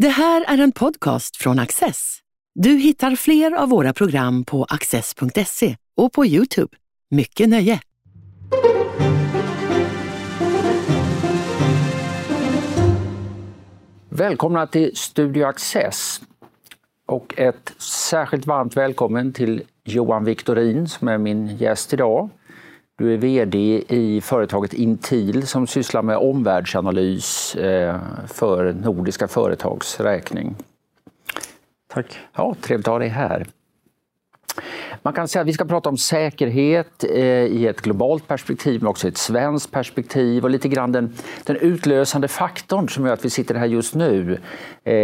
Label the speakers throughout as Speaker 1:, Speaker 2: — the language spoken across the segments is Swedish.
Speaker 1: Det här är en podcast från Access. Du hittar fler av våra program på access.se och på Youtube. Mycket nöje!
Speaker 2: Välkomna till Studio Access och ett särskilt varmt välkommen till Johan Victorin som är min gäst idag. Du är VD i företaget Intil som sysslar med omvärldsanalys eh, för nordiska företags räkning.
Speaker 3: Tack.
Speaker 2: Ja, trevligt att ha dig här. Man kan säga att vi ska prata om säkerhet eh, i ett globalt perspektiv men också i ett svenskt perspektiv och lite grann den, den utlösande faktorn som gör att vi sitter här just nu eh,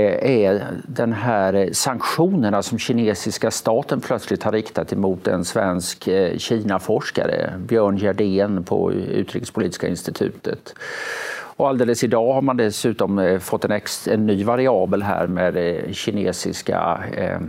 Speaker 2: är den här sanktionerna som kinesiska staten plötsligt har riktat emot en svensk eh, Kina-forskare, Björn Gerdén på Utrikespolitiska institutet. Och alldeles idag har man dessutom eh, fått en, ex, en ny variabel här med eh, kinesiska Eh,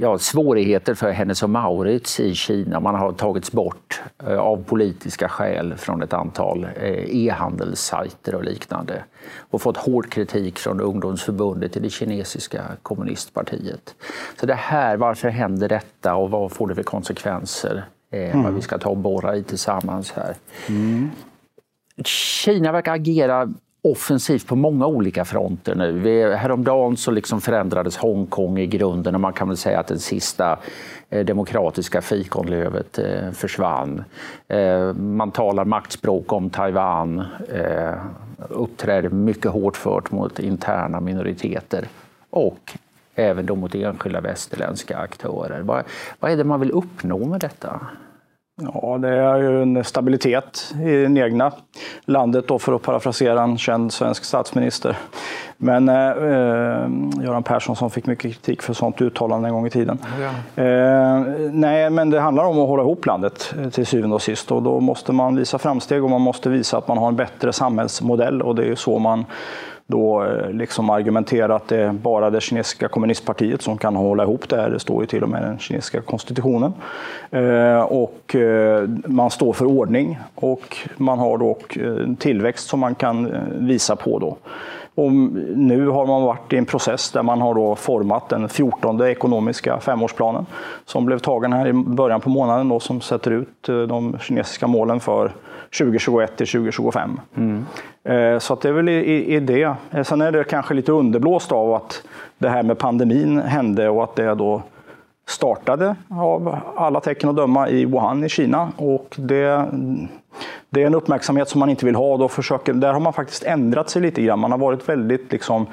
Speaker 2: ja, svårigheter för Hennes och Maurits i Kina. Man har tagits bort eh, av politiska skäl från ett antal eh, e-handelssajter och liknande och fått hård kritik från ungdomsförbundet i det kinesiska kommunistpartiet. Så det här, varför händer detta och vad får det för konsekvenser? Mm. Vad vi ska ta och borra i tillsammans här. Mm. Kina verkar agera offensivt på många olika fronter nu. Vi, häromdagen så liksom förändrades Hongkong i grunden och man kan väl säga att den sista eh, demokratiska fikonlövet eh, försvann. Eh, man talar maktspråk om Taiwan, eh, uppträder mycket hårt fört mot interna minoriteter och även då mot enskilda västerländska aktörer. Vad, vad är det man vill uppnå med detta?
Speaker 3: Ja, det är ju en stabilitet i det egna landet då, för att parafrasera en känd svensk statsminister. Men eh, eh, Göran Persson som fick mycket kritik för sånt uttalande en gång i tiden. Ja. Eh, nej, men det handlar om att hålla ihop landet eh, till syvende och sist och då måste man visa framsteg och man måste visa att man har en bättre samhällsmodell och det är så man då eh, liksom argumentera att det är bara det kinesiska kommunistpartiet som kan hålla ihop det här. Det står ju till och med i den kinesiska konstitutionen. Eh, och eh, man står för ordning och man har då tillväxt som man kan visa på. Då. Och nu har man varit i en process där man har då format den 14 ekonomiska femårsplanen som blev tagen här i början på månaden då, som sätter ut de kinesiska målen för 2021 till 2025. Mm. Eh, så det är väl i, i det. Eh, sen är det kanske lite underblåst av att det här med pandemin hände och att det då startade av alla tecken att döma i Wuhan i Kina. Och det, det är en uppmärksamhet som man inte vill ha. Då försöker, där har man faktiskt ändrat sig lite grann. Man har varit väldigt liksom,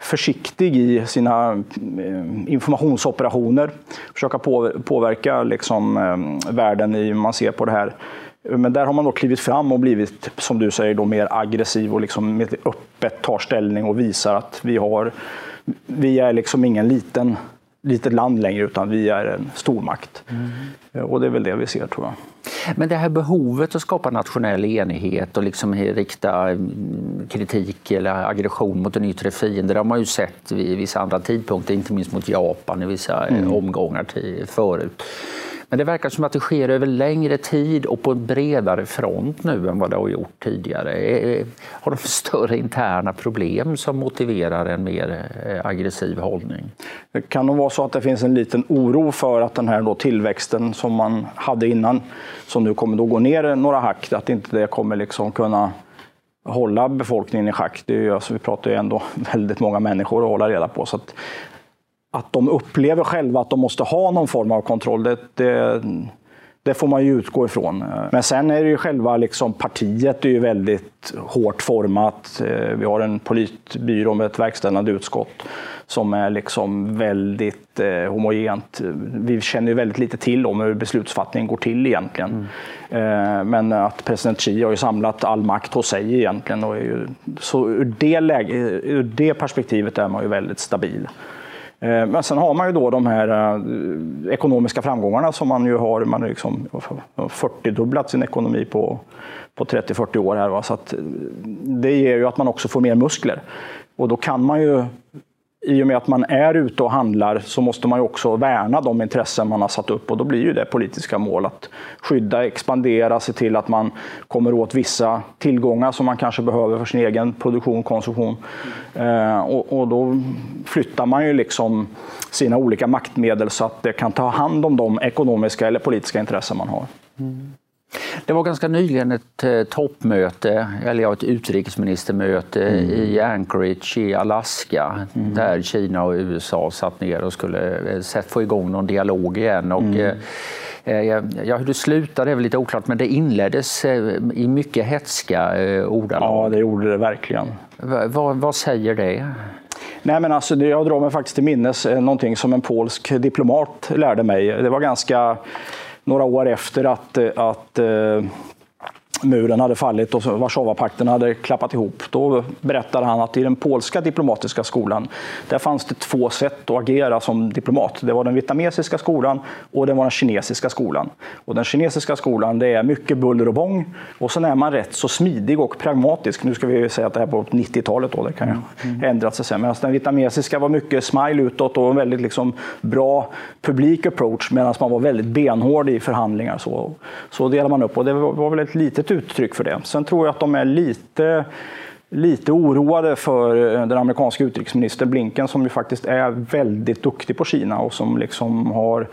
Speaker 3: försiktig i sina eh, informationsoperationer. Försöka påverka liksom, eh, världen i hur man ser på det här. Men där har man då klivit fram och blivit, som du säger, då, mer aggressiv och liksom öppet tar ställning och visar att vi, har, vi är liksom ingen liten litet land längre, utan vi är en stormakt. Mm. Och det är väl det vi ser, tror jag.
Speaker 2: Men det här behovet att skapa nationell enighet och liksom rikta mm, kritik eller aggression mot en yttre fiende, det har man ju sett vid vissa andra tidpunkter, inte minst mot Japan i vissa mm. omgångar förut. Men det verkar som att det sker över längre tid och på en bredare front nu än vad det har gjort tidigare. Eh, eh, har de större interna problem som motiverar en mer eh, aggressiv hållning?
Speaker 3: Det kan nog vara så att det finns en liten oro för att den här då tillväxten som man hade innan, som nu kommer då gå ner några hack, att inte det kommer liksom kunna hålla befolkningen i schack. Det är ju, alltså, vi pratar ju ändå väldigt många människor att hålla reda på. Så att att de upplever själva att de måste ha någon form av kontroll, det, det, det får man ju utgå ifrån. Men sen är det ju själva liksom, partiet är ju väldigt hårt format. Vi har en politbyrå med ett verkställande utskott som är liksom väldigt eh, homogent. Vi känner ju väldigt lite till om hur beslutsfattningen går till egentligen. Mm. Eh, men att president Xi har ju samlat all makt hos sig egentligen. Och ju, så ur det, läge, ur det perspektivet är man ju väldigt stabil. Eh, men sen har man ju då de här eh, ekonomiska framgångarna som man ju har. Man har liksom 40-dubblat sin ekonomi på, på 30-40 år. Här, va? Så att eh, det ger ju att man också får mer muskler. Och då kan man ju i och med att man är ute och handlar så måste man ju också värna de intressen man har satt upp och då blir ju det politiska mål att skydda, expandera, se till att man kommer åt vissa tillgångar som man kanske behöver för sin egen produktion, konsumtion. Eh, och, och, då flyttar man ju liksom sina olika maktmedel så att det kan ta hand om de ekonomiska eller politiska intressen man har. Mm.
Speaker 2: Det var ganska nyligen ett eh, toppmöte, eller ja, ett utrikesministermöte mm. i Anchorage i Alaska mm. där Kina och USA satt ner och skulle eh, få igång någon dialog igen. Och, mm. Eh, ja, hur det slutade är väl lite oklart, men det inleddes i mycket hetska ordalag.
Speaker 3: Ja, det gjorde det verkligen.
Speaker 2: vad, vad säger det?
Speaker 3: Nej, men alltså, jag drar mig faktiskt till minnes någonting som en polsk diplomat lärde mig. Det var ganska några år efter att, eh, att eh, muren hade fallit och Warszawapakten hade klappat ihop. Då berättade han att i den polska diplomatiska skolan, där fanns det två sätt att agera som diplomat. Det var den vietnamesiska skolan och det var den kinesiska skolan. Och den kinesiska skolan, det är mycket buller och bång och sen är man rätt så smidig och pragmatisk. Nu ska vi säga att det här på 90-talet då, det kan ju mm. ändrat sig sen. Medan den vietnamesiska var mycket smile utåt och en väldigt liksom bra publik approach medan man var väldigt benhård i förhandlingar. Så, så delar man upp och det var väl ett litet ett uttryck för det. Sen tror jag att de är lite lite oroade för eh, den amerikanska utrikesministern Blinken som ju faktiskt är väldigt duktig på Kina och som liksom har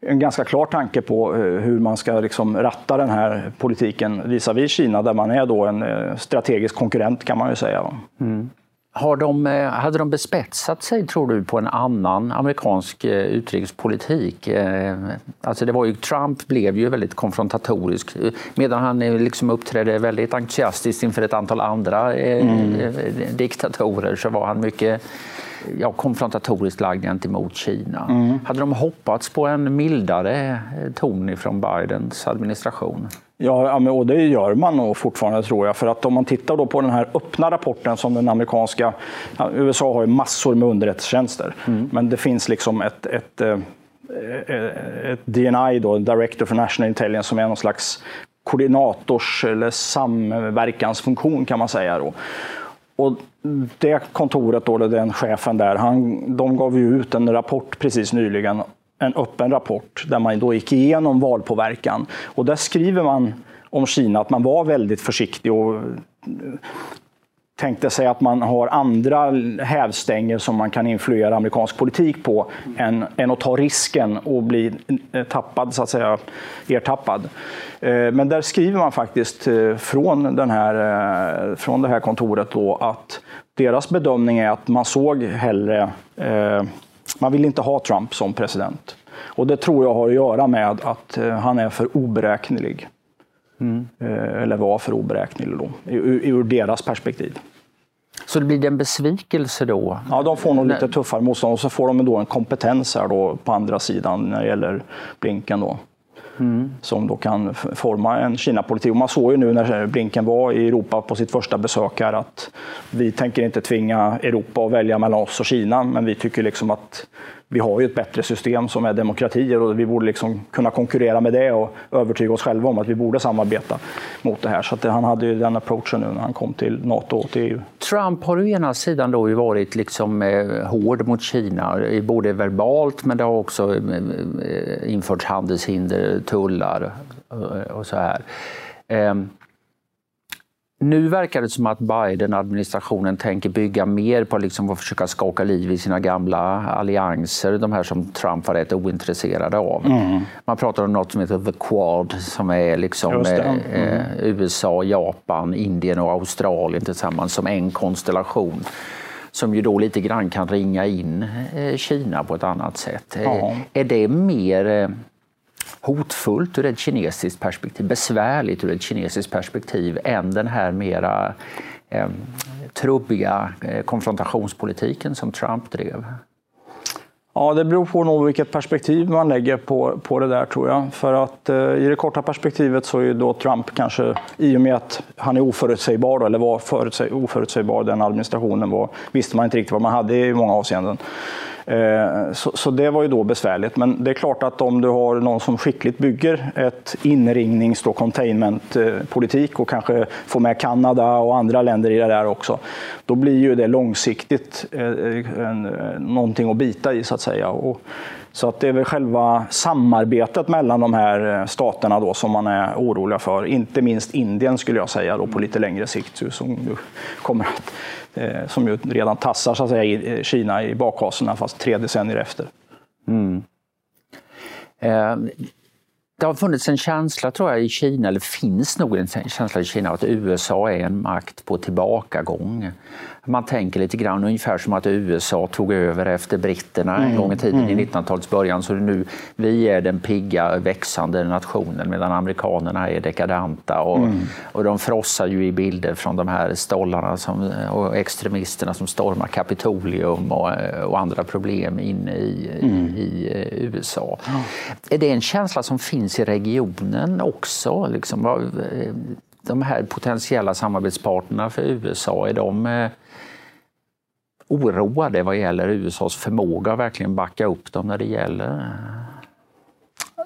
Speaker 3: en ganska klar tanke på eh, hur man ska liksom ratta den här politiken visavi Kina där man är då en eh, strategisk konkurrent kan man ju säga. Mm.
Speaker 2: Har de, eh, hade de bespetsat sig, tror du, på en annan amerikansk eh, utrikespolitik? Eh, alltså det var ju, Trump blev ju väldigt konfrontatorisk medan han liksom uppträdde väldigt entusiastiskt inför ett antal andra mm. diktatorer så var han mycket ja, konfrontatoriskt lagd gentemot Kina. Mm. Hade de hoppats på en mildare ton från Bidens administration?
Speaker 3: Ja, och det gör man nog fortfarande tror jag. För att om man tittar då på den här öppna rapporten som den amerikanska... USA har ju massor med underrättelsetjänster. Mm. Men det finns liksom ett, ett, ett, eh, ett DNI, då, Director for National Intelligence, som är någon slags koordinators eller samverkansfunktion kan man säga. Då. Och det kontoret, då, den chefen där, han, de gav ju ut en rapport precis nyligen en öppen rapport där man då gick igenom valpåverkan. Och där skriver man om Kina att man var väldigt försiktig och tänkte sig att man har andra hävstänger som man kan influera amerikansk politik på än, än att ta risken och bli eh, tappad, så att säga, ertappad. Eh, men där skriver man faktiskt eh, från, den här, från det här kontoret då att deras bedömning är att man såg hellre man vill inte ha Trump som president. Och det tror jag har att göra med att han är för oberäknelig. Mm. Eh, eller var för oberäknelig då, ur, ur deras perspektiv.
Speaker 2: Så det blir en besvikelse då?
Speaker 3: Ja, de får nog lite tuffare motstånd och så får de då en kompetens här då på andra sidan när det gäller Blinken. Då. Mm. Som då kan forma en Kina-politik. Och man såg ju nu när Blinken var i Europa på sitt första besök här att vi tänker inte tvinga Europa att välja mellan oss och Kina, men vi tycker liksom att vi har ju ett bättre system som är demokratier och vi borde liksom kunna konkurrera med det och övertyga oss själva om att vi borde samarbeta mot det här. Så att han hade ju den approachen nu när han kom till NATO och till EU.
Speaker 2: Trump har å ena sidan då ju varit liksom eh, hård mot Kina, både verbalt men det har också eh, eh införts handelshinder, tullar eh, och så här. Ehm, nu verkar det som att Biden-administrationen tänker bygga mer på liksom att försöka skaka liv i sina gamla allianser, de här som Trump var rätt ointresserad av. Mm. Man pratar om något som heter The Quad som är liksom eh, mm. eh, USA, Japan, Indien och Australien tillsammans som en konstellation som ju då lite grann kan ringa in eh, Kina på ett annat sätt. Mm. Är det mer hotfullt ur ett kinesiskt perspektiv, besvärligt ur ett kinesiskt perspektiv än den här mera eh, trubbiga eh, konfrontationspolitiken som Trump drev?
Speaker 3: Ja, det beror på nog vilket perspektiv man lägger på, på det där tror jag. För att eh, i det korta perspektivet så är ju då Trump kanske, i och med att han är oförutsägbar, då, eller var förutsäg, oförutsägbar, den administrationen var, visste man inte riktigt vad man hade i många avseenden. Eh, så, så, det var ju då besvärligt. Men det är klart att om du har någon som skickligt bygger ett inringnings och containmentpolitik och kanske får med Kanada och andra länder i det där också, då blir ju det långsiktigt eh, eh, någonting att bita i så att säga. Och så att det är väl själva samarbetet mellan de här staterna då som man är oroliga för. Inte minst Indien skulle jag säga då, på lite längre sikt som, kommer att, Eh, som ju redan tassar så att säga, i Kina i bakhasorna fast tre decennier efter. Mm.
Speaker 2: Eh, det har funnits en känsla tror jag i Kina, eller finns nog en känsla i Kina att USA är en makt på tillbakagång. Man tänker lite grann ungefär som att USA tog över efter britterna en mm. gång i tiden mm. i 1900-talets början. Så nu vi är den pigga växande nationen medan amerikanerna är dekadenta och, mm. och de frossar ju i bilder från de här stollarna som, och extremisterna som stormar Kapitolium och, och andra problem inne i, mm. i, i eh, USA. Är det en känsla som finns i regionen också? Liksom, eh, de här potentiella samarbetspartnerna för USA, är de eh, oroade vad gäller USAs förmåga att verkligen backa upp dem när det gäller?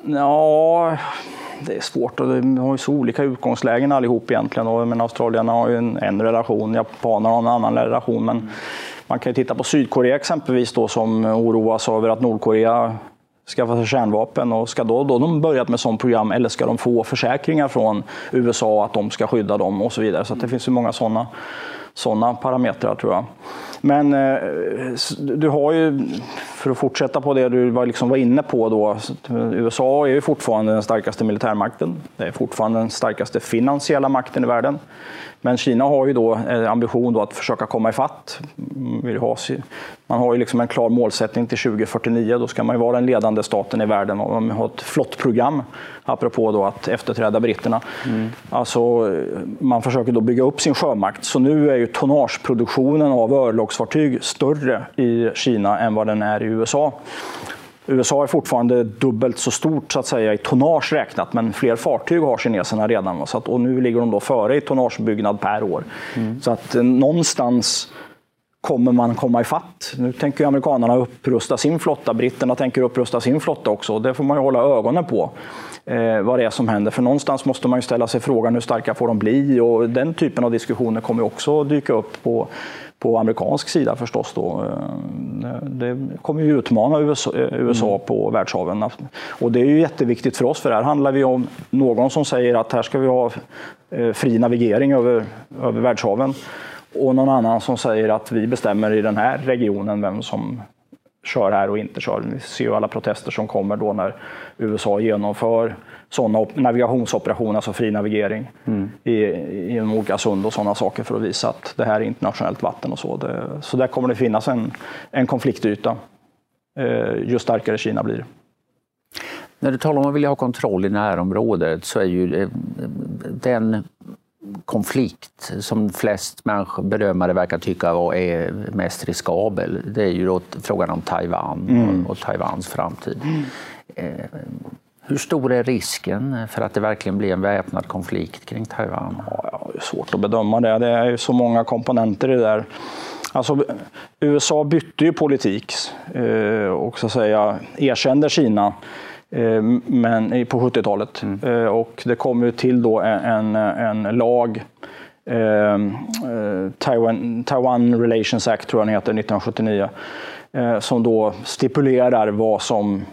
Speaker 3: Ja, det är svårt. De har ju så olika utgångslägen allihop egentligen. Men australierna har ju en, en relation, japanerna har en annan relation. Men man kan ju titta på Sydkorea exempelvis då, som oroas över att Nordkorea skaffar sig kärnvapen. Och ska då, då de börjat med sådant program eller ska de få försäkringar från USA att de ska skydda dem och så vidare. Så det finns ju många sådana sådana parametrar tror jag. Men eh, du har ju, för att fortsätta på det du var, liksom var inne på då, eh, USA är ju fortfarande den starkaste militärmakten. Det är fortfarande den starkaste finansiella makten i världen. Men Kina har ju då eh, ambition då att försöka komma ifatt. Man har ju liksom en klar målsättning till 2049. Då ska man ju vara den ledande staten i världen och man har ett flottprogram, apropå då att efterträda britterna. Mm. Alltså, man försöker då bygga upp sin sjömakt. Så nu är ju tonnageproduktionen av örlogsfartyg större i Kina än vad den är i USA. USA är fortfarande dubbelt så stort så att säga, i tonnage räknat, men fler fartyg har kineserna redan. Så att, och nu ligger de då före i tonnagebyggnad per år. Mm. Så att eh, någonstans kommer man komma ifatt. Nu tänker amerikanerna upprusta sin flotta, britterna tänker upprusta sin flotta också. Det får man ju hålla ögonen på eh, vad det är som händer. För någonstans måste man ju ställa sig frågan hur starka får de bli? Och den typen av diskussioner kommer också dyka upp på på amerikansk sida förstås. Då. Eh, det kommer ju utmana USA, USA mm. på världshaven. Och det är ju jätteviktigt för oss, för här handlar vi om någon som säger att här ska vi ha eh, fri navigering över, över världshaven och någon annan som säger att vi bestämmer i den här regionen vem som kör här och inte kör. Vi ser ju alla protester som kommer då när USA genomför sådana navigationsoperationer, alltså fri navigering mm. i, i olika sund och sådana saker för att visa att det här är internationellt vatten och så. Det, så där kommer det finnas en, en konfliktyta eh, ju starkare Kina blir.
Speaker 2: När du talar om att vilja ha kontroll i närområdet så är ju eh, den konflikt som flest människor, bedömare verkar tycka är mest riskabel, det är ju då frågan om Taiwan mm. och, och Taiwans framtid. Mm. Eh, hur stor är risken för att det verkligen blir en väpnad konflikt kring Taiwan?
Speaker 3: Ja, det är svårt att bedöma det. Det är ju så många komponenter i det där. Alltså, USA bytte ju politik eh, och så säga erkände Kina men, på 70-talet. Mm. Eh, och det kom ju till då en, en lag Taiwan, Taiwan Relations Act tror jag den heter, 1979 som då stipulerar vad som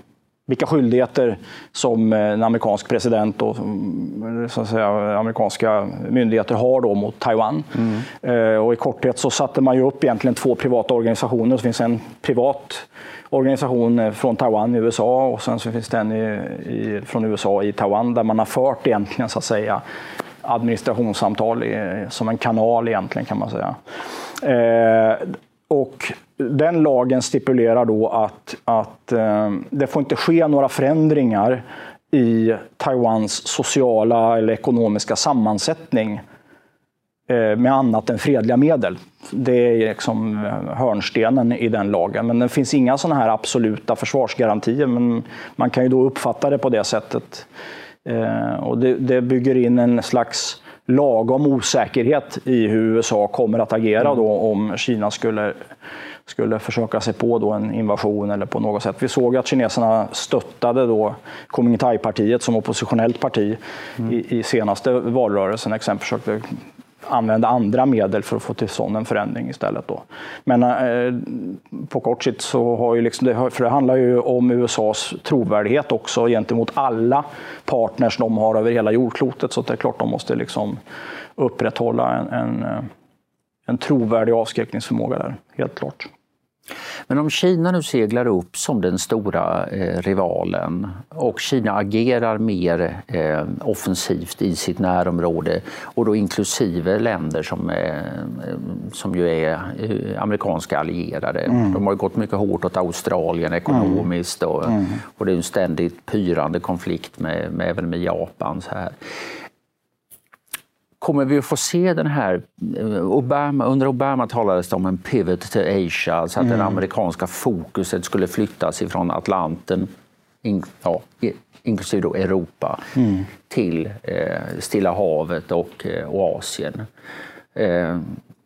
Speaker 3: vilka skyldigheter som eh, en amerikansk president och mm, så att säga, amerikanska myndigheter har då mot Taiwan. Mm. Eh, och I korthet så satte man ju upp egentligen två privata organisationer. Det finns en privat organisation eh, från Taiwan i USA och sen så finns det en i, i, från USA i Taiwan där man har fört egentligen så att säga administrationssamtal som en kanal egentligen kan man säga. Och den lagen stipulerar då att, att eh, det får inte ske några förändringar i Taiwans sociala eller ekonomiska sammansättning eh, med annat än fredliga medel. Det är liksom eh, hörnstenen i den lagen. Men det finns inga sådana här absoluta försvarsgarantier. Men man kan ju då uppfatta det på det sättet. Eh, och det, det bygger in en slags lagom osäkerhet i hur USA kommer att agera då om Kina skulle skulle försöka sig på då en invasion eller på något sätt. Vi såg att kineserna stöttade då Kuomintang-partiet som oppositionellt parti mm. i, i, senaste valrörelsen. Exempel försökte använda andra medel för att få till stånd en förändring istället. Då. Men eh, på kort sikt så har ju liksom det, för det handlar ju om USAs trovärdighet också gentemot alla partners de har över hela jordklotet. Så det är klart de måste liksom upprätthålla en, en, eh, en trovärdig avskräckningsförmåga där, helt klart.
Speaker 2: Men om Kina nu seglar upp som den stora eh, rivalen och Kina agerar mer eh, offensivt i sitt närområde och då inklusive länder som, eh, som ju är eh, amerikanska allierade. Mm. De har gått mycket hårt åt Australien ekonomiskt och, mm. och det är en ständigt pyrande konflikt med, med, även med Japan. Så här. Kommer vi att få se den här... Eh, Obama, under Obama talades det om en pivot to Asia, alltså att mm. det amerikanska fokuset skulle flyttas ifrån Atlanten, in, ja, inklusive då Europa, mm. till eh, Stilla havet och, eh, och Asien. Eh, är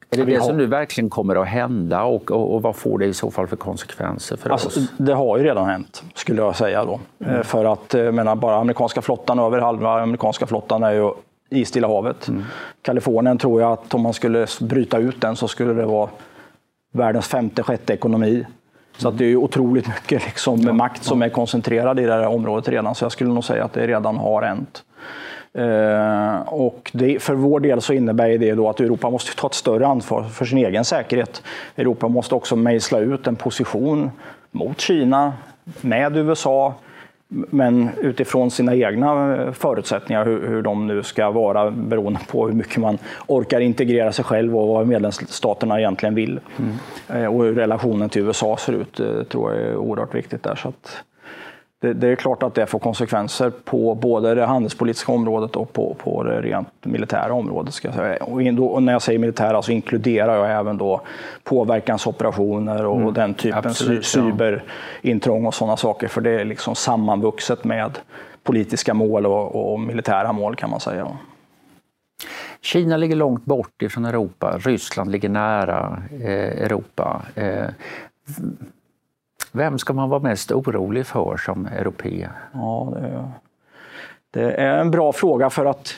Speaker 2: det det som nu verkligen kommer att hända och, och, och, vad får det i så fall för konsekvenser för alltså, oss?
Speaker 3: Det har ju redan hänt, skulle jag säga. Då. Mm. För att menar, bara amerikanska flottan, över halva amerikanska flottan är ju i Stilla havet. Mm. Kalifornien tror jag att om man skulle bryta ut den så skulle det vara världens femte, sjätte ekonomi. Så att det är otroligt mycket liksom, ja, makt som är koncentrerad i det här området redan. Så jag skulle nog säga att det redan har hänt. Uh, och det, för vår del så innebär det då att Europa måste ta ett större ansvar för sin egen säkerhet. Europa måste också mejsla ut en position mot Kina, med USA, men utifrån sina egna eh, förutsättningar, hur, hur, de nu ska vara beroende på hur mycket man orkar integrera sig själv och vad medlemsstaterna egentligen vill. Mm. Eh, och hur relationen till USA ser ut, eh, tror jag är oerhört viktigt där. Så att, det, det, är klart att det får konsekvenser på både det handelspolitiska området och på, på det rent militära området. Ska jag säga. Och, då, och när jag säger militära så inkluderar jag även då påverkansoperationer och mm, den typen absolut, cyberintrång och sådana saker. För det är liksom sammanvuxet med politiska mål och, och militära mål kan man säga.
Speaker 2: Kina ligger långt bort ifrån Europa, Ryssland ligger nära eh, Europa. Eh, vem ska man vara mest orolig för som europé?
Speaker 3: Ja, det, är, det är en bra fråga för att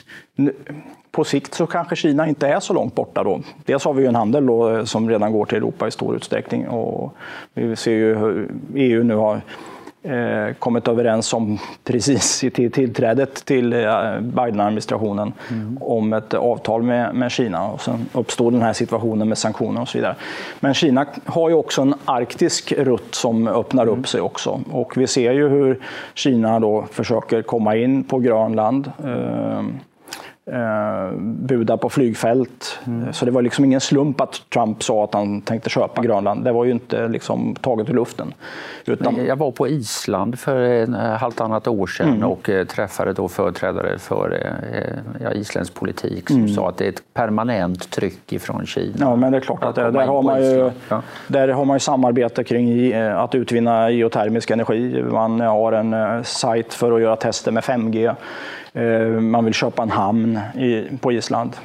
Speaker 3: på sikt så kanske Kina inte är så långt borta. Då. Dels har vi ju en handel då, eh, som redan går till Europa i stor utsträckning och vi ser ju hur EU nu har eh, kommit överens om precis till tillträdet till eh, Biden-administrationen mm. om ett avtal med, med Kina. Och sen uppstod den här situationen med sanktioner och så vidare. Men Kina har ju också en arktisk rutt som öppnar mm. upp sig också. Och vi ser ju hur Kina då försöker komma in på Grönland. Eh, eh, buda på flygfält. Mm. Så det var liksom ingen slump att Trump sa att han tänkte köpa Grönland. Det var ju inte liksom taget ur luften.
Speaker 2: Utan... Jag var på Island för en eh, halvtannat år sedan mm. och eh, träffade då företrädare för eh, ja, isländsk politik som mm. sa att det är ett permanent tryck ifrån Kina.
Speaker 3: Ja, men det är klart att, att där, har man ju, ja. där har man ju samarbete kring att utvinna geotermisk energi. Man har en sajt för att göra tester med 5G. Man vill köpa en hamn på Island.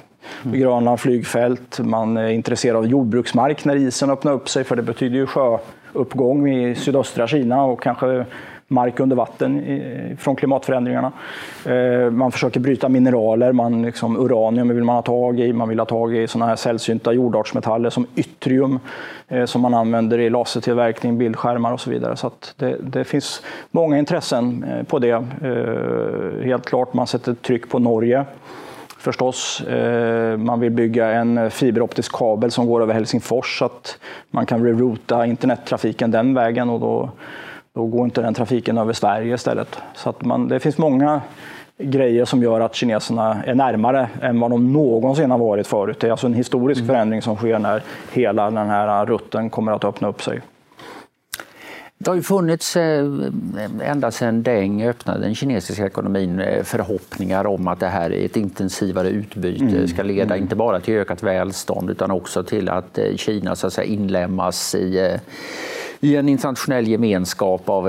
Speaker 3: Mm. Gröna flygfält. Man är intresserad av jordbruksmark när isen öppnar upp sig, för det betyder ju sjöuppgång i sydöstra Kina och kanske mark under vatten från klimatförändringarna. Eh, man försöker bryta mineraler, man liksom, uranium vill man ha tag i, man vill ha tag i sådana här sällsynta jordartsmetaller som yttrium eh, som man använder i lasertillverkning, bildskärmar och så vidare. Så det, det, finns många intressen eh, på det. Eh, helt klart, man sätter tryck på Norge förstås. Man vill bygga en fiberoptisk kabel som går över Helsingfors så att man kan reroota internettrafiken den vägen och då då går inte den trafiken över Sverige istället. Så att man, det finns många grejer som gör att kineserna är närmare än vad de någonsin har varit förut. Det är alltså en historisk mm. förändring som sker när hela den här rutten kommer att öppna upp sig.
Speaker 2: Det har ju funnits eh, ända sedan Deng öppnade den kinesiska ekonomin eh, förhoppningar om att det här är ett intensivare utbyte mm. ska leda mm. inte bara till ökat välstånd utan också till att eh, Kina så att säga, inlemmas i i en internationell gemenskap av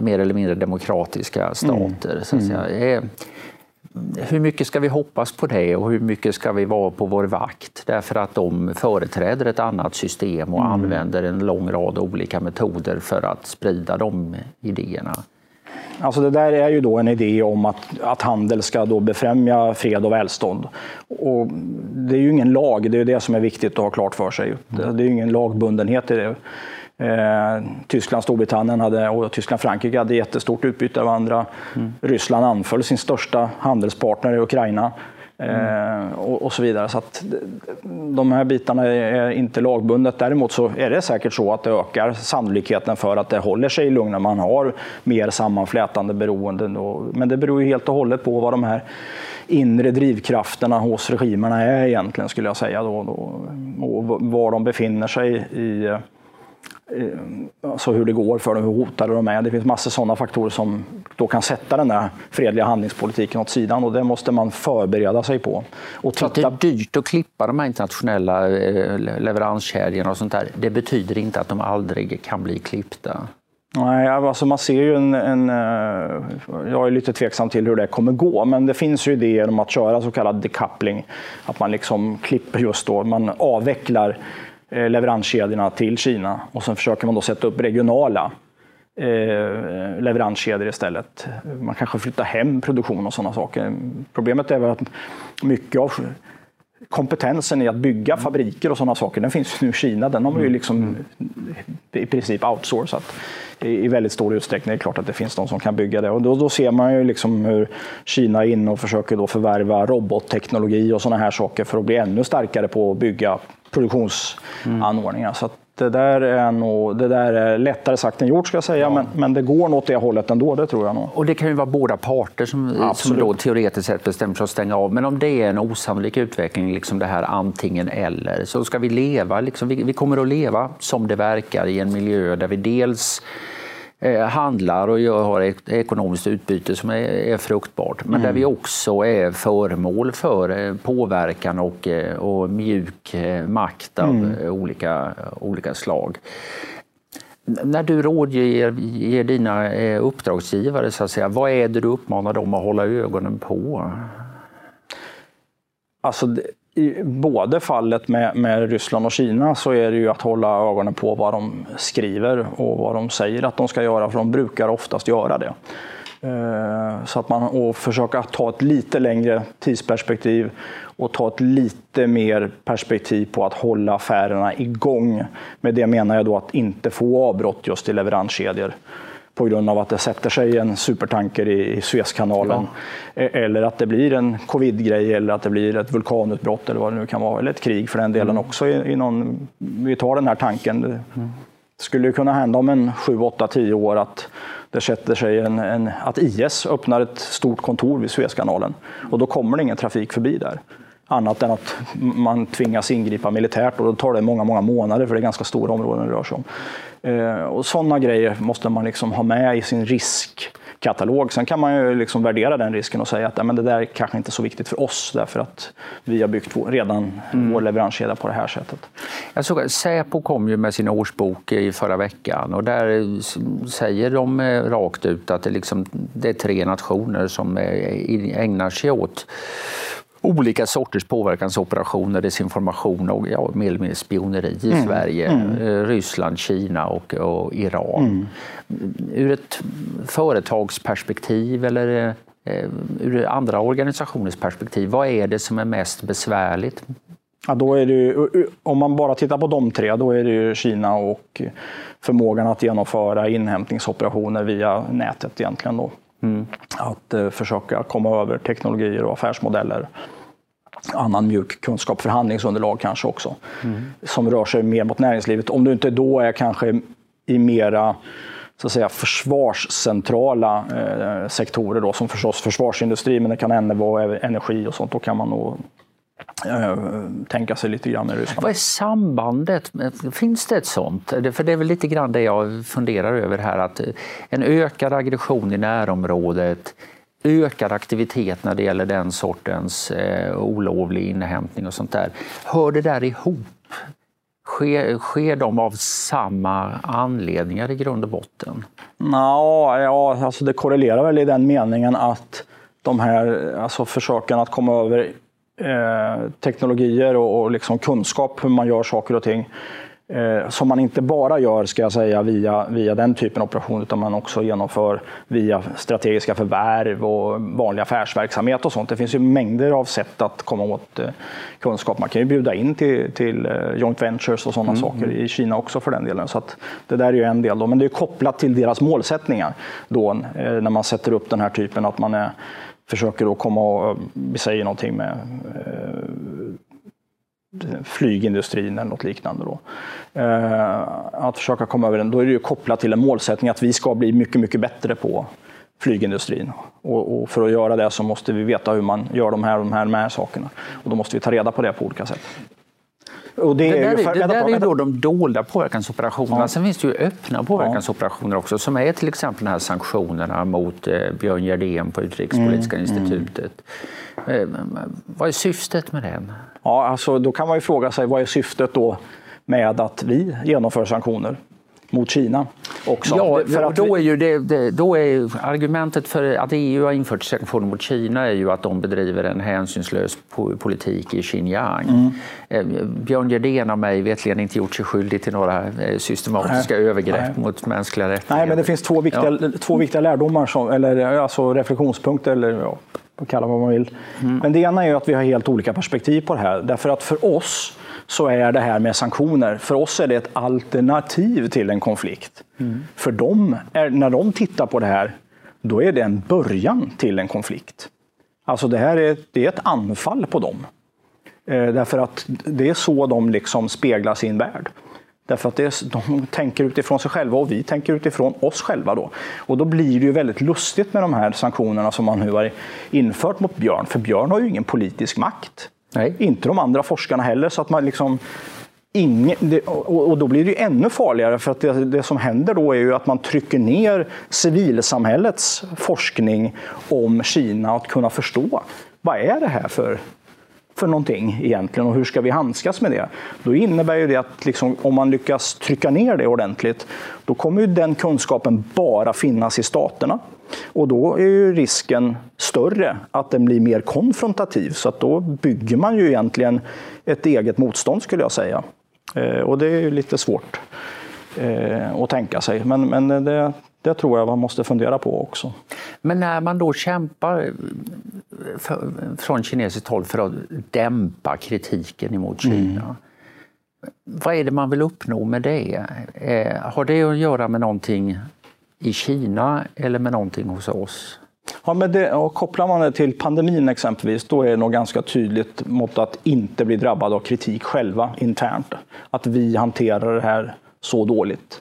Speaker 2: mer eller mindre demokratiska stater. Mm. Så att säga. Hur mycket ska vi hoppas på det och hur mycket ska vi vara på vår vakt? Därför att de företräder ett annat system och mm. använder en lång rad olika metoder för att sprida de idéerna.
Speaker 3: Alltså det där är ju då en idé om att, att handel ska då befrämja fred och välstånd. Och det är ju ingen lag, det är det som är viktigt att ha klart för sig. Mm. Det är ju ingen lagbundenhet i det. Eh, Tyskland, Storbritannien hade, och Tyskland Frankrike hade jättestort utbyte av varandra. Mm. Ryssland anföll sin största handelspartner i Ukraina. Mm. och, och, så vidare. Så att de här bitarna är inte lagbundet. Däremot så är det säkert så att det ökar sannolikheten för att det håller sig lugnt när man har mer sammanflätande beroenden. Men det beror ju helt och hållet på vad de här inre drivkrafterna hos regimerna är egentligen, skulle jag säga. Då, då, och var de befinner sig i Eh, alltså hur det går för dem, hur hotade de är. Det finns massor sådana faktorer som då kan sätta den där fredliga handlingspolitiken åt sidan och det måste man förbereda sig på.
Speaker 2: Och titta... det är dyrt att klippa de här internationella eh, leveranskedjorna och sånt där. Det betyder inte att de aldrig kan bli klippta.
Speaker 3: Nej, alltså man ser ju en, en, eh, Jag är lite tveksam till hur det kommer gå, men det finns ju idéer om att köra så kallad decoupling. Att man liksom klipper just då, man avvecklar Eh, leveranskedjorna till Kina och sen försöker man då sätta upp regionala eh, leveranskedjor istället. Man kanske flyttar hem produktion och sådana saker. Problemet är väl att mycket av kompetensen i att bygga fabriker och sådana saker, den finns nu i Kina. Den har man ju liksom i princip outsourcat i väldigt stor utsträckning. Det är klart att det finns de som kan bygga det. Och då, då ser man ju liksom hur Kina är inne och försöker då förvärva robotteknologi och sådana här saker för att bli ännu starkare på att bygga produktionsanordningar. Mm. Så det där, är nog, det där är lättare sagt än gjort, ska jag säga, ja. men, men det går nog åt det hållet ändå, det tror jag nog.
Speaker 2: Och det kan ju vara båda parter som, som då teoretiskt sett bestämmer sig att stänga av. Men om det är en osannolik utveckling, liksom det här antingen eller, så ska vi leva, liksom, vi, vi kommer att leva som det verkar i en miljö där vi dels handlar och har ett ekonomiskt utbyte som är, fruktbart. Men mm. där vi också är föremål för eh, påverkan och, eh, och mjuk makt av mm. olika, olika slag. När du rådger dina uppdragsgivare, så att säga, vad är det du uppmanar dem att hålla ögonen på?
Speaker 3: Alltså, i både fallet med, med, Ryssland och Kina så är det ju att hålla ögonen på vad de skriver och vad de säger att de ska göra, för de brukar oftast göra det. Eh, så att man och försöka ta ett lite längre tidsperspektiv och ta ett lite mer perspektiv på att hålla affärerna igång. Med det menar jag då att inte få avbrott just i leveranskedjor på grund av att det sätter sig en supertanker i Suezkanalen. Ja. E- eller att det blir en covid-grej eller att det blir ett vulkanutbrott eller vad det nu kan vara. Eller ett krig för den delen mm. också. I, i någon, vi tar den här tanken. Mm. Det skulle kunna hända om en 7, 8, 10 år att det sätter sig en, en, att IS öppnar ett stort kontor vid Suezkanalen. Och då kommer det ingen trafik förbi där annat än att man tvingas ingripa militärt och då tar det många, många månader för det är ganska stora områden det rör sig om. Eh, och sådana grejer måste man liksom ha med i sin riskkatalog. Sen kan man ju liksom värdera den risken och säga att men det där är kanske inte är så viktigt för oss därför att vi har byggt redan mm. vår leveranskedja på det här sättet.
Speaker 2: Jag såg, Säpo kom ju med sin årsbok i förra veckan och där säger de eh, rakt ut att det, liksom, det är tre nationer som eh, ägnar sig åt olika sorters påverkansoperationer, desinformation och ja, mer eller mindre spioneri i mm. Sverige. Mm. Eh, Ryssland, Kina och, och Iran. Mm. Ur ett företagsperspektiv eller eh, ur andra organisationers perspektiv, vad är det som är mest besvärligt?
Speaker 3: Ja, då är det om man bara tittar på de tre, då är det ju Kina och förmågan att genomföra inhämtningsoperationer via nätet egentligen. Då. Mm. Att uh, försöka komma över teknologier och affärsmodeller. Annan mjuk kunskap, förhandlingsunderlag kanske också. Mm. Som rör sig mer mot näringslivet. Om du inte då är kanske i mera så att säga, försvarscentrala eh, sektorer, då, som förstås försvarsindustri, men det kan även vara energi och sånt. Då kan man nog Eh, tänka sig lite grann med Ryssland.
Speaker 2: Vad är sambandet? Finns det ett sånt? För det är väl lite grann det jag funderar över här, att en ökad aggression i närområdet, ökad aktivitet när det gäller den sortens eh, olovlig inhämtning och sånt där. Hör det där ihop? Sker, sker de av samma anledningar i grund och botten?
Speaker 3: Nå, ja, alltså det korrelerar väl i den meningen att de här alltså försöken att komma över eh, teknologier och, och liksom kunskap hur man gör saker och ting eh, som man inte bara gör ska jag säga, via, via den typen av operation utan man också genomför via strategiska förvärv och vanlig affärsverksamhet och sånt. Det finns ju mängder av sätt att komma åt eh, kunskap. Man kan ju bjuda in till, till eh, joint ventures och sådana mm. saker i Kina också för den delen. Så det där är ju en del, då. men det är kopplat till deras målsättningar då, eh, när man sätter upp den här typen att man är försöker då komma och, vi säger någonting med eh, flygindustrin eller något liknande. Då. Eh, att försöka komma över den, då är det ju kopplat till en målsättning att vi ska bli mycket, mycket bättre på flygindustrin. Och, och, för att göra det så måste vi veta hur man gör de här, de här, de här sakerna. Och då måste vi ta reda på det på olika sätt.
Speaker 2: Och det, det, där, är, för, det där är då de dolda påverkansoperationerna. Ja. Sen finns det ju öppna påverkansoperationer också som är till exempel de här sanktionerna mot eh, Björn Gerdén på Utrikespolitiska mm. institutet. Eh, vad är syftet med den?
Speaker 3: Ja, alltså, då kan man ju fråga sig vad är syftet då med att vi genomför sanktioner? Mot Kina också.
Speaker 2: Ja, för att då är ju det, det, då är argumentet för att EU har infört sanktioner mot Kina är ju att de bedriver en hänsynslös politik i Xinjiang. Mm. Eh, Björn Gerdén har mig vetligen inte gjort sig skyldig till några eh, systematiska Nej. övergrepp Nej. mot mänskliga rättigheter.
Speaker 3: Nej, men det finns två viktiga, ja. två viktiga lärdomar, som, eller alltså reflektionspunkter, eller ja, kalla vad man vill. Mm. Men det ena är att vi har helt olika perspektiv på det här. Därför att för oss så är det här med sanktioner, för oss är det ett alternativ till en konflikt. Mm. För dem, är, när de tittar på det här, då är det en början till en konflikt. Alltså det här är, det är ett anfall på dem. Eh, därför att det är så de liksom speglar sin värld. Därför att det är, de tänker utifrån sig själva och vi tänker utifrån oss själva. Då. Och då blir det ju väldigt lustigt med de här sanktionerna som man nu har infört mot Björn. För Björn har ju ingen politisk makt. Nej. Inte de andra forskarna heller. Så att man liksom Ingen, det, och, och, då blir det ännu farligare för att det, det, som händer då är ju att man trycker ner civilsamhällets forskning om Kina att kunna förstå vad är det här för, för någonting egentligen och hur ska vi handskas med det? Då innebär ju det att liksom, om man lyckas trycka ner det ordentligt, då kommer ju den kunskapen bara finnas i staterna. Och då är ju risken större att den blir mer konfrontativ. Så att då bygger man ju egentligen ett eget motstånd skulle jag säga. Eh, och det är ju lite svårt eh, att tänka sig. Men, men det, det tror jag man måste fundera på också.
Speaker 2: Men när man då kämpar för, från kinesiskt håll för att dämpa kritiken emot Kina. Mm. Vad är det man vill uppnå med det? Eh, har det att göra med någonting i Kina eller med någonting hos oss?
Speaker 3: Ja, men det, och kopplar man det till pandemin exempelvis, då är det nog ganska tydligt mot att inte bli drabbad av kritik själva internt. Att vi hanterar det här så dåligt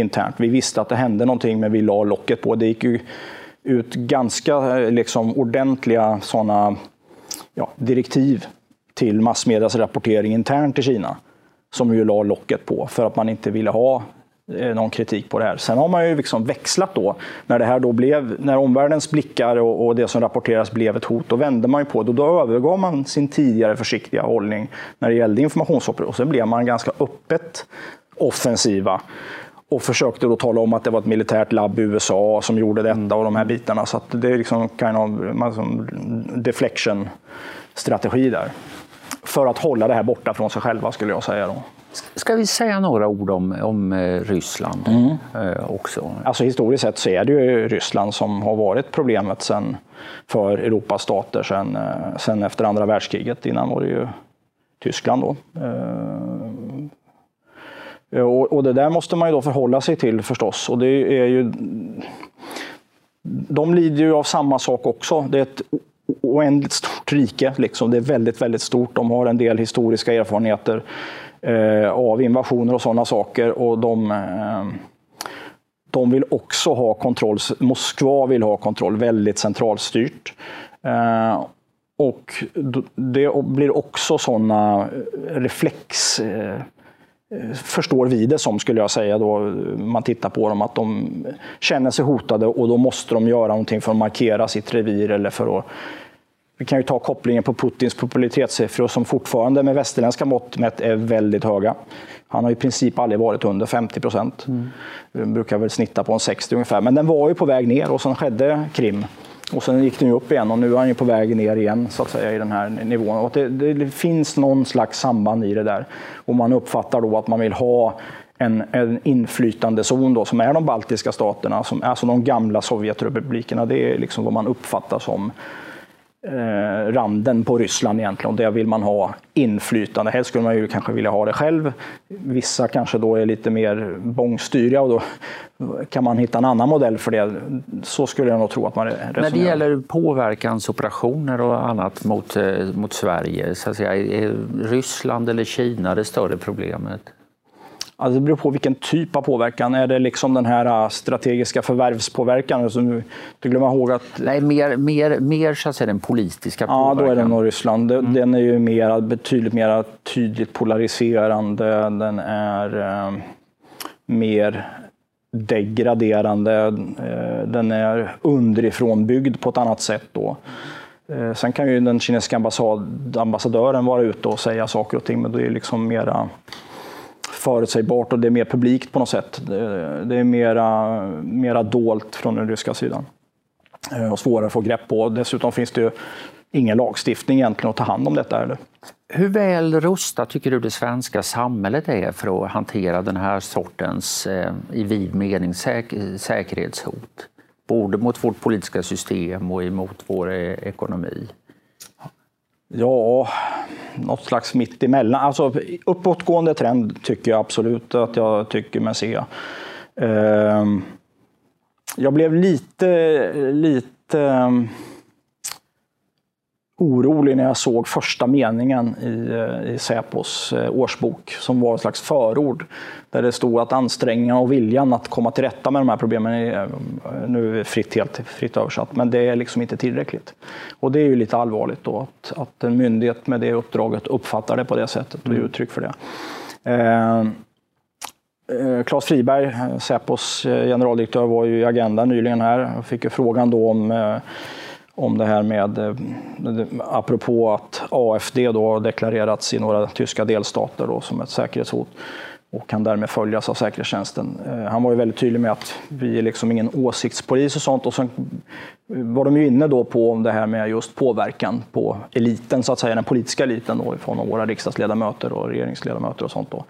Speaker 3: internt. Vi visste att det hände någonting, men vi la locket på. Det gick ju ut ganska eh, liksom, ordentliga såna, ja, direktiv till massmedias rapportering internt i Kina som ju la locket på för att man inte ville ha eh, någon kritik på det här. Sen har man ju liksom växlat då. När det här då blev, när omvärldens blickar och, och det som rapporteras blev ett hot, då vände man ju på det. Då övergav man sin tidigare försiktiga hållning när det gällde informationsoperationer. Och sen blev man ganska öppet offensiva och försökte då tala om att det var ett militärt labb i USA som gjorde detta och de här bitarna. Så det är liksom kind of liksom deflection strategi där. För att hålla det här borta från sig själva skulle jag säga. Då.
Speaker 2: Ska vi säga några ord om, om eh, Ryssland mm. Eh, också?
Speaker 3: Alltså historiskt sett så är det ju Ryssland som har varit problemet sen för Europas stater sen, eh, sen efter andra världskriget. Innan var det ju Tyskland då. Eh, och, och det där måste man ju då förhålla sig till förstås. Och det är ju, de lider ju av samma sak också. Det är ett oändligt stort rike. Liksom. Det är väldigt, väldigt stort. De har en del historiska erfarenheter eh, av invasioner och sådana saker. Och de, eh, de vill också ha kontroll. Moskva vill ha kontroll, väldigt centralstyrt. Eh, och det blir också sådana eh, reflex eh, förstår vi det som, skulle jag säga, då man tittar på dem, att de känner sig hotade och då måste de göra någonting för att markera sitt revir eller för att vi kan ju ta kopplingen på Putins popularitetssiffror som fortfarande med västerländska mått mätt är väldigt höga. Han har i princip aldrig varit under 50 procent. Mm. brukar väl snitta på en 60 ungefär. Men den var ju på väg ner och sen skedde Krim och sen gick den ju upp igen och nu är han ju på väg ner igen så att säga i den här nivån. Och det, det finns någon slags samband i det där. Och man uppfattar då att man vill ha en, en inflytandezon då, som är de baltiska staterna, som, alltså de gamla Sovjetrepublikerna. Det är liksom vad man uppfattar som eh, randen på Ryssland egentligen. Och där vill man ha inflytande. Helst skulle man ju kanske vilja ha det själv. Vissa kanske då är lite mer bångstyriga och då kan man hitta en annan modell för det. Så skulle jag nog tro att man resonerar.
Speaker 2: När det gäller påverkansoperationer och annat mot, eh, mot Sverige, så att säga, är Ryssland eller Kina det större problemet?
Speaker 3: Alltså det beror på vilken typ av påverkan. Är det liksom den här äh, strategiska förvärvspåverkan? Alltså, du glömmer ihåg att...
Speaker 2: Nej, mer, mer, mer så att säga, den politiska påverkan.
Speaker 3: Ja, då är det nog Ryssland. Mm. Den är ju mer, betydligt mer tydligt polariserande. Den är eh, mer degraderande. Eh, den är underifrån byggd på ett annat sätt. Då. Sen kan ju den kinesiska ambassad, ambassadören vara ute och säga saker och ting, men det är liksom mera förutsägbart och det är mer publikt på något sätt. Det är mera, mera dolt från den ryska sidan eh, och svårare att få grepp på. Dessutom finns det ju ingen lagstiftning egentligen att ta hand om detta. Eller?
Speaker 2: Hur väl rustat tycker du det svenska samhället är för att hantera den här sortens, eh, i vid mening, säk säkerhetshot? Både mot vårt politiska system och mot vår eh, ekonomi?
Speaker 3: Ja, något slags mitt emellan. Alltså uppåtgående trend tycker jag absolut att jag tycker mig se. Ehm, jag blev lite, lite ehm, orolig när jag såg första meningen i, eh, i Säpos eh, årsbok som var ett slags förord. Där det stod att ansträngningarna och viljan att komma till rätta med de här problemen, är, eh, nu är fritt, helt fritt översatt, men det är liksom inte tillräckligt. Och det är ju lite allvarligt då att, att en myndighet med det uppdraget uppfattar det på det sättet och ger mm. uttryck för det. Eh, Claes Friberg, Säpos generaldirektör, var ju i Agenda nyligen här och fick ju frågan då om om det här med, eh, apropå att AFD då har deklarerats i några tyska delstater då som ett säkerhetshot och kan därmed följas av säkerhetstjänsten. Eh, han var ju väldigt tydlig med att vi är liksom ingen åsiktspolis och sånt. Och sen eh, var de ju inne då på det här med just påverkan på eliten, så att säga, den politiska eliten då, från våra riksdagsledamöter och regeringsledamöter och sånt. Då.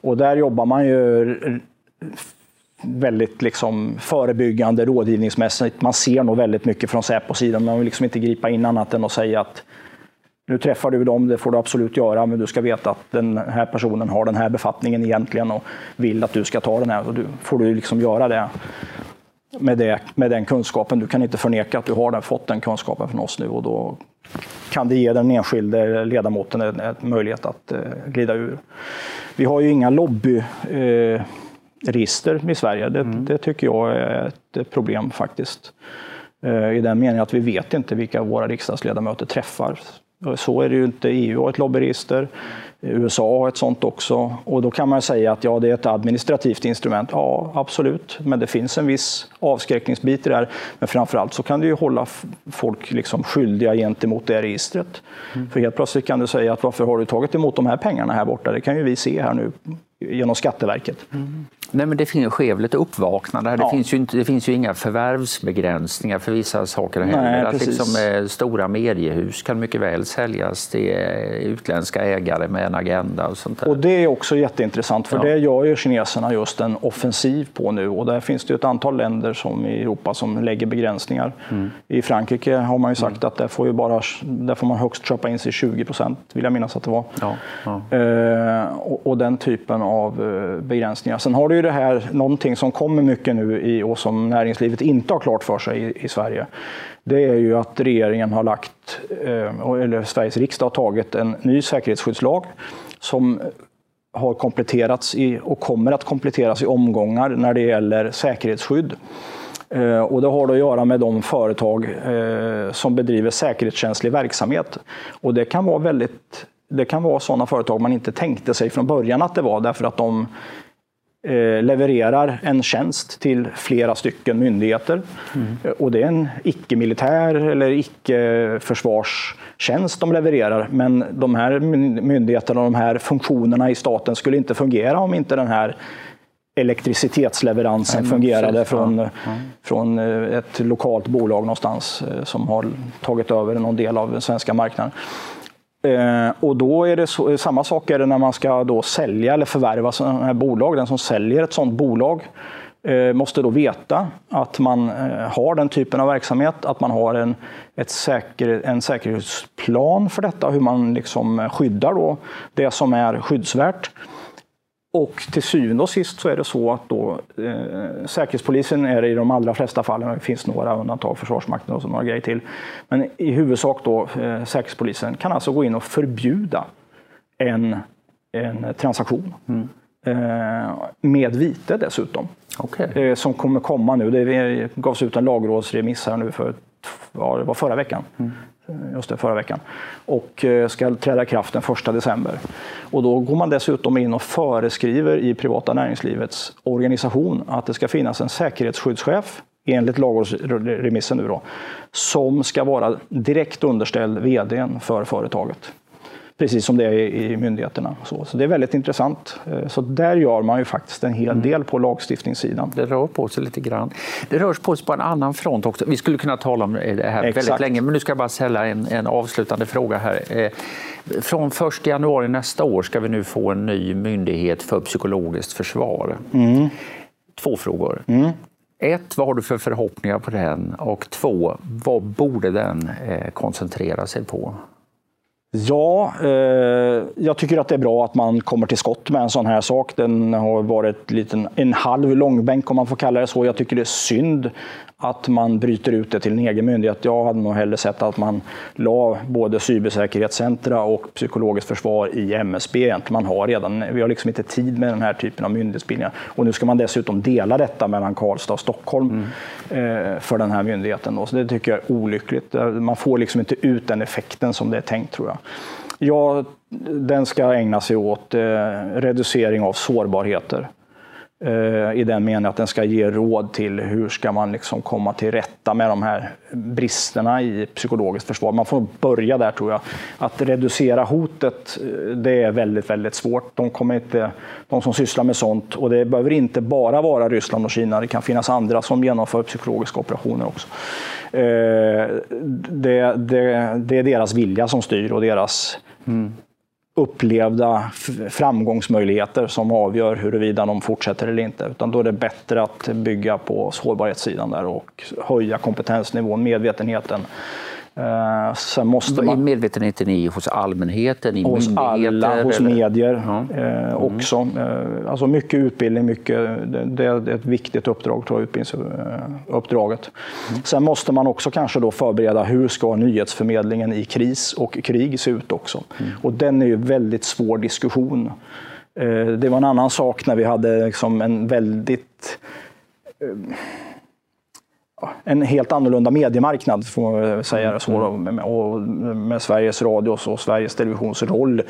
Speaker 3: Och där jobbar man ju väldigt liksom förebyggande, rådgivningsmässigt. Man ser nog väldigt mycket från Säpo-sidan, man vill liksom inte gripa in annat än att säga att nu träffar du dem, det får du absolut göra, men du ska veta att den här personen har den här befattningen egentligen och vill att du ska ta den här. Och du får du liksom göra det med, det med den kunskapen. Du kan inte förneka att du har den, fått den kunskapen från oss nu och då kan det ge den enskilde ledamoten en, en möjlighet att eh, glida ur. Vi har ju inga lobby eh, register i Sverige. Det, mm. det, tycker jag är ett problem faktiskt. Eh, I den meningen att vi vet inte vilka våra riksdagsledamöter träffar. Så är det ju inte. EU har ett lobbyregister. USA har ett sånt också. Och då kan man säga att ja, det är ett administrativt instrument. Ja, absolut. Men det finns en viss avskräckningsbit i det här. Men framförallt så kan det ju hålla folk liksom skyldiga gentemot det registret. Mm. För helt plötsligt kan du säga att varför har du tagit emot de här pengarna här borta? Det kan ju vi se här nu genom Skatteverket. Mm.
Speaker 2: Nej, men det finns sker ett uppvaknande. Ja. Det, finns ju inte, det finns ju inga förvärvsbegränsningar för vissa saker. Nej, att liksom, eh, stora mediehus kan mycket väl säljas till eh, utländska ägare med en agenda. Och sånt där.
Speaker 3: Och Det är också jätteintressant, för ja. det gör ju kineserna just en offensiv på nu. Och där finns det ett antal länder som i Europa som lägger begränsningar. Mm. I Frankrike har man ju sagt mm. att där får, ju bara, där får man högst köpa in sig 20 procent, vill jag minnas att det var. Ja. Eh, och, och, den typen av eh, begränsningar. Sen har du ju det här, någonting som kommer mycket nu i, och som näringslivet inte har klart för sig i, i Sverige. Det är ju att regeringen har lagt, eh, eller Sveriges riksdag har tagit en ny säkerhetsskyddslag som har kompletterats i, och kommer att kompletteras i omgångar när det gäller säkerhetsskydd. Eh, och det har att göra med de företag som bedriver säkerhetskänslig verksamhet. Och det kan vara väldigt det kan vara sådana företag man inte tänkte sig från början att det var därför att de Eh, levererar en tjänst till flera stycken myndigheter. Mm. Och det är en icke-militär eller icke-försvarstjänst de levererar. Men de här myndigheterna och de här funktionerna i staten skulle inte fungera om inte den här elektricitetsleveransen
Speaker 2: Nej,
Speaker 3: fungerade
Speaker 2: precis.
Speaker 3: från,
Speaker 2: Ja.
Speaker 3: från eh, ett lokalt bolag någonstans eh, som har tagit över någon del av den svenska marknaden. Eh, och då är det så, samma sak är det när man ska då sälja eller förvärva sådana här bolag. Den som säljer ett sådant bolag eh, måste då veta att man eh, har den typen av verksamhet, att man har en, ett säker, en säkerhetsplan för detta, hur man liksom skyddar då det som är skyddsvärt. Och till syvende och sist så är det så att då, eh, Säkerhetspolisen är i de allra flesta fallen, det finns några undantag, Försvarsmakten och så några grejer till. Men i huvudsak då eh, Säkerhetspolisen kan alltså gå in och förbjuda en, en transaktion. Eh, med vite dessutom.
Speaker 2: Okej.
Speaker 3: Eh, som kommer komma nu. Det gavs ut en lagrådsremiss här nu för ja, det var förra veckan. Eh, Just det, förra veckan. Och eh, ska träda i kraft den 1 december. Och då går man dessutom in och föreskriver i privata näringslivets organisation att det ska finnas en säkerhetsskyddschef enligt lagrådsremissen nu då, som ska vara direkt underställd vdn för företaget. Precis som det är i myndigheterna. Så, så det är väldigt intressant. Eh, Så där gör man ju faktiskt en hel del på lagstiftningssidan.
Speaker 2: Det rör på sig lite grann. Det rör på sig på en annan front också. Vi skulle kunna tala om det här väldigt
Speaker 3: Exakt.
Speaker 2: länge, men nu ska jag bara ställa en, en avslutande fråga här. Eh, Från 1 januari nästa år ska vi nu få en ny myndighet för psykologiskt försvar. Två frågor. Ett, vad har du för förhoppningar på den? Och två, vad borde den eh, koncentrera sig på?
Speaker 3: Ja, eh, jag tycker att det är bra att man kommer till skott med en sån här sak. Den har varit liten, en halv långbänk om man får kalla det så. Jag tycker det är synd att man bryter ut det till en egen myndighet. Jag hade nog hellre sett att man la både cybersäkerhetscentra och psykologiskt försvar i MSB. egentligen. Man har redan, vi har liksom inte tid med den här typen av myndighetsbildningar. Och nu ska man dessutom dela detta mellan Karlstad och Stockholm eh, för den här myndigheten. Då. Så det tycker jag är olyckligt. Man får liksom inte ut den effekten som det är tänkt tror jag. Ja, den ska ägna sig åt eh, reducering av sårbarheter. Eh, I den meningen att den ska ge råd till hur ska man liksom komma till rätta med de här bristerna i psykologiskt försvar. Man får börja där tror jag. Att reducera hotet, eh, det är väldigt, väldigt svårt. De, kommer inte, de som sysslar med sånt, och det behöver inte bara vara Ryssland och Kina, det kan finnas andra som genomför psykologiska operationer också. Eh, det, det, det är deras vilja som styr och deras mm upplevda framgångsmöjligheter som avgör huruvida de fortsätter eller inte. Utan då är det bättre att bygga på sårbarhetssidan där och höja kompetensnivån, medvetenheten. Eh, Sen måste man
Speaker 2: medvetenheten i hos allmänheten, i
Speaker 3: hos
Speaker 2: myndigheter?
Speaker 3: alla, hos
Speaker 2: eller?
Speaker 3: medier
Speaker 2: Ja.
Speaker 3: eh, också. Eh, alltså mycket utbildning, mycket, det, det är ett viktigt uppdrag, tror jag, utbildningsuppdraget. Sen måste man också kanske då förbereda hur ska nyhetsförmedlingen i kris och krig se ut också. Och den är ju väldigt svår diskussion. Eh, det var en annan sak när vi hade liksom en väldigt en helt annorlunda mediemarknad, får man säga det så, då, med, och med Sveriges Radios och Sveriges Televisions roll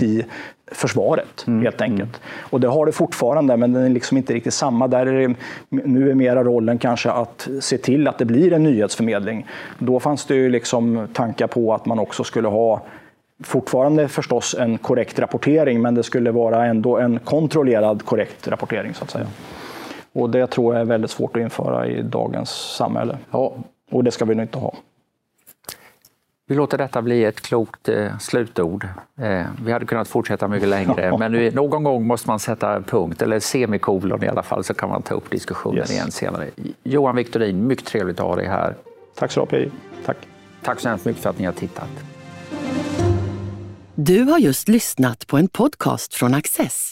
Speaker 3: i försvaret, helt enkelt. Och det har det fortfarande, men den är liksom inte riktigt samma. Där är det, nu är mera rollen kanske att se till att det blir en nyhetsförmedling. Då fanns det ju liksom tankar på att man också skulle ha Fortfarande förstås en korrekt rapportering, men det skulle vara ändå en kontrollerad korrekt rapportering. så att säga. Och det tror jag är väldigt svårt att införa i dagens samhälle.
Speaker 2: Ja,
Speaker 3: Och det ska vi nog inte ha.
Speaker 2: vi låter detta bli ett klokt eh, slutord. Eh, vi hade kunnat fortsätta mycket längre, men nu, någon gång måste man sätta punkt, eller semikolon i alla fall, så kan man ta upp diskussionen
Speaker 3: Yes.
Speaker 2: igen senare. Johan Victorin, mycket trevligt att ha dig här.
Speaker 3: Tack så mycket, Pia. Tack.
Speaker 2: Tack så hemskt mycket för att ni har tittat.
Speaker 1: Du har just lyssnat på en podcast från Access.